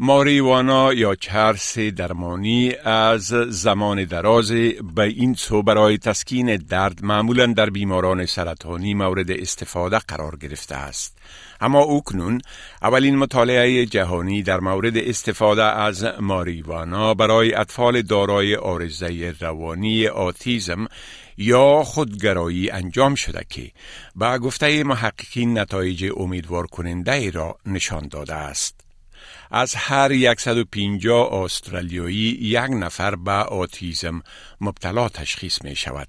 ماریوانا یا چرس درمانی از زمان دراز به این سو برای تسکین درد معمولا در بیماران سرطانی مورد استفاده قرار گرفته است. اما اکنون اولین مطالعه جهانی در مورد استفاده از ماریوانا برای اطفال دارای آرزه روانی آتیزم یا خودگرایی انجام شده که به گفته محققین نتایج امیدوار کننده را نشان داده است. از هر 150 استرالیایی یک نفر به آتیزم مبتلا تشخیص می شود.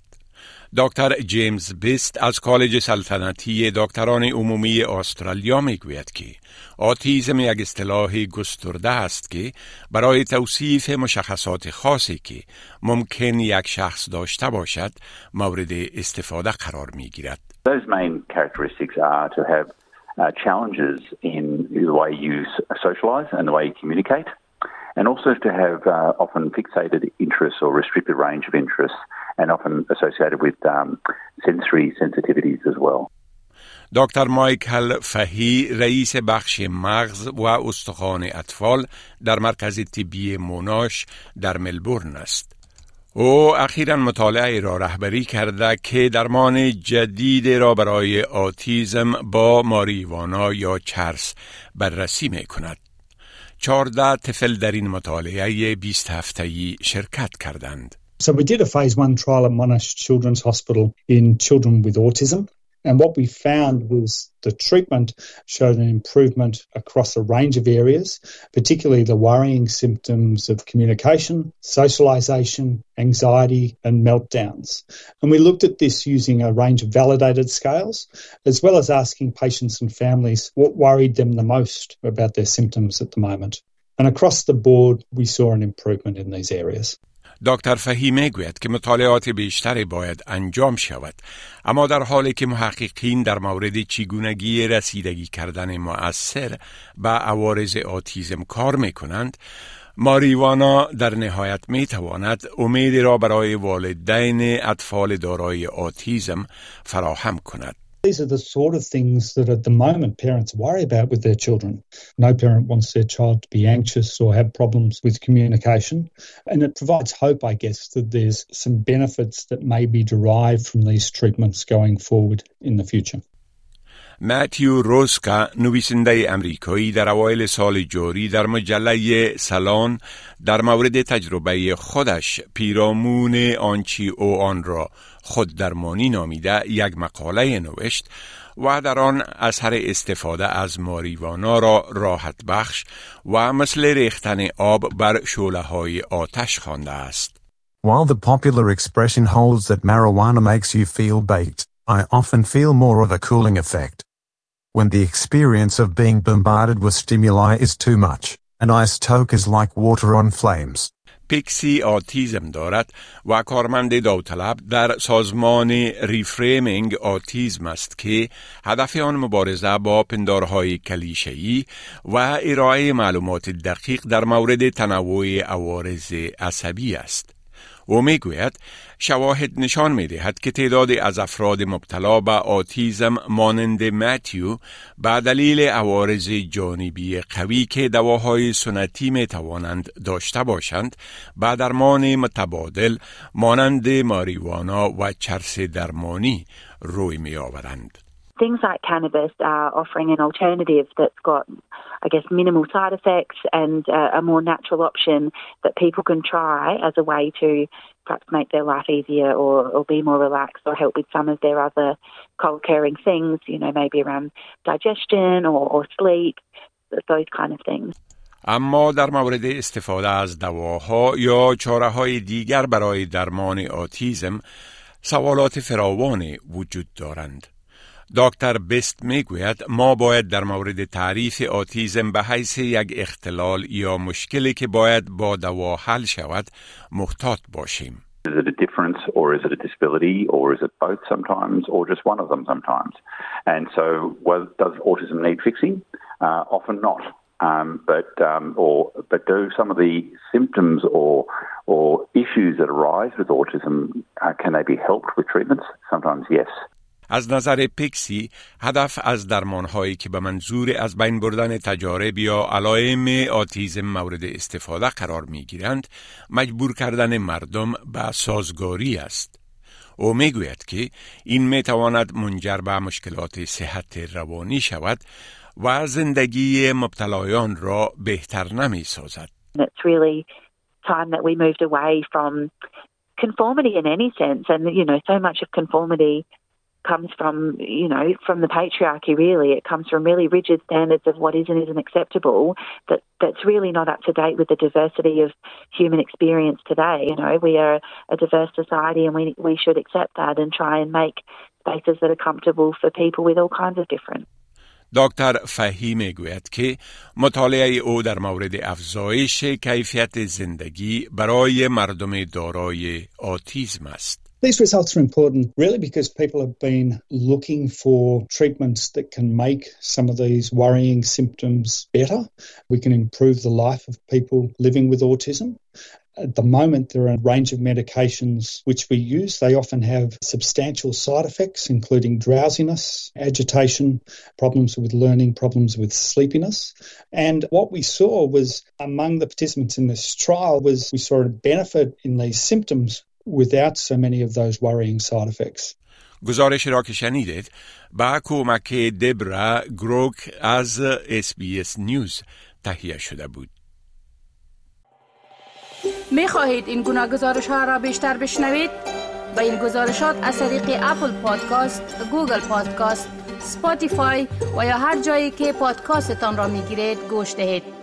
دکتر جیمز بیست از کالج سلطنتی دکتران عمومی استرالیا می گوید که آتیزم یک اصطلاح گسترده است که برای توصیف مشخصات خاصی که ممکن یک شخص داشته باشد مورد استفاده قرار می گیرد. Those main characteristics are to have uh, challenges in the way you socialise and the way you communicate, and also to have uh, often fixated interests or restricted range of interests, and often associated with um, sensory sensitivities as well. دکتر مایکل فهی رئیس بخش مغز و استخوان اطفال در مرکز طبی موناش در ملبورن است. او اخیرا مطالعه را رهبری کرده که درمان جدید را برای آتیزم با ماریوانا یا چرس بررسی می کند. چارده طفل در این مطالعه 20 هفتهی شرکت کردند. So we did a phase one trial at Monash Children's Hospital in children with autism. And what we found was the treatment showed an improvement across a range of areas, particularly the worrying symptoms of communication, socialization, anxiety, and meltdowns. And we looked at this using a range of validated scales, as well as asking patients and families what worried them the most about their symptoms at the moment. And across the board, we saw an improvement in these areas. دکتر فهیمه گوید که مطالعات بیشتری باید انجام شود. اما در حالی که محققین در مورد چگونگی رسیدگی کردن مؤثر به عوارض آتیزم کار می کنند ماریوانا در نهایت می تواند امید را برای والدین اطفال دارای آتیزم فراهم کند. These are the sort of things that at the moment parents worry about with their children. No parent wants their child to be anxious or have problems with communication. And it provides hope, I guess, that there's some benefits that may be derived from these treatments going forward in the future. ماتیو روسکا نویسنده امریکایی در اوایل سال جاری در مجله سالان در مورد تجربه خودش پیرامون آنچی او آن را خود درمانی نامیده یک مقاله نوشت و در آن اثر استفاده از ماریوانا را راحت بخش و مثل ریختن آب بر شوله های آتش خوانده است. While the popular expression holds that marijuana makes you feel baked, I often feel more of a cooling effect. When the experience of being bombarded with stimuli is too much, an iced toke is like water on flames. پیکسی آتیزم دارد و کارمند داوطلب در سازمان ریفریمینگ آتیزم است که هدف آن مبارزه با پندارهای کلیشه‌ای و ارائه معلومات دقیق در مورد تنوع عوارض عصبی است. او می‌گوید شواهد نشان می دهد که تعدادی از افراد مبتلا به آتیزم مانند متیو به دلیل عوارض جانبی قوی که دواهای سنتی می توانند داشته باشند به درمان متبادل مانند ماریوانا و چرس درمانی روی می آورند. things like cannabis are offering an alternative that's got, I guess, minimal side effects and uh, a more natural option that people can try as a way to perhaps make their life easier or, or be more relaxed or help with some of their other co-occurring things, you know, maybe around digestion or, or sleep, those kind of things. اما در مورد استفاده از دواها یا چاره های دیگر برای درمان آتیزم سوالات فراوانی وجود دارند. دکتر بست می‌گوید ما باید در مورد تعریف آتیزم به حیث یک اختلال یا مشکلی که باید با دوا حل شود محتاط باشیم. Is it a difference or is it a disability or is it both sometimes or just one of them sometimes? And so, well, does autism need fixing? Uh, often not. Um, but um, or but do some of the symptoms or or issues that arise with autism, uh, can they be helped with treatments? Sometimes yes. از نظر پیکسی هدف از درمان هایی که به منظور از بین بردن تجارب یا علائم آتیزم مورد استفاده قرار می گیرند مجبور کردن مردم به سازگاری است. او می گوید که این می تواند منجر به مشکلات صحت روانی شود و زندگی مبتلایان را بهتر نمی سازد. Conformity in any sense and you know so much of conformity comes from, you know, from the patriarchy really. It comes from really rigid standards of what is and isn't acceptable that, that's really not up to date with the diversity of human experience today. You know, we are a diverse society and we, we should accept that and try and make spaces that are comfortable for people with all kinds of different. دکتر فهی گوید که مطالعه او در مورد افزایش کیفیت زندگی برای مردم دارای آتیزم است. These results are important really because people have been looking for treatments that can make some of these worrying symptoms better. We can improve the life of people living with autism. At the moment, there are a range of medications which we use. They often have substantial side effects, including drowsiness, agitation, problems with learning, problems with sleepiness. And what we saw was among the participants in this trial was we saw a benefit in these symptoms without so many of those worrying side effects. گزارش را که شنیدید با کمک دبرا گروک از SBS News تهیه شده بود. می خواهید این گونه گزارش ها را بیشتر بشنوید؟ با این گزارشات از طریق Apple Podcasts، Google Podcasts، Spotify و یا هر جایی که پادکاستتان را می گیرید گوش دهید.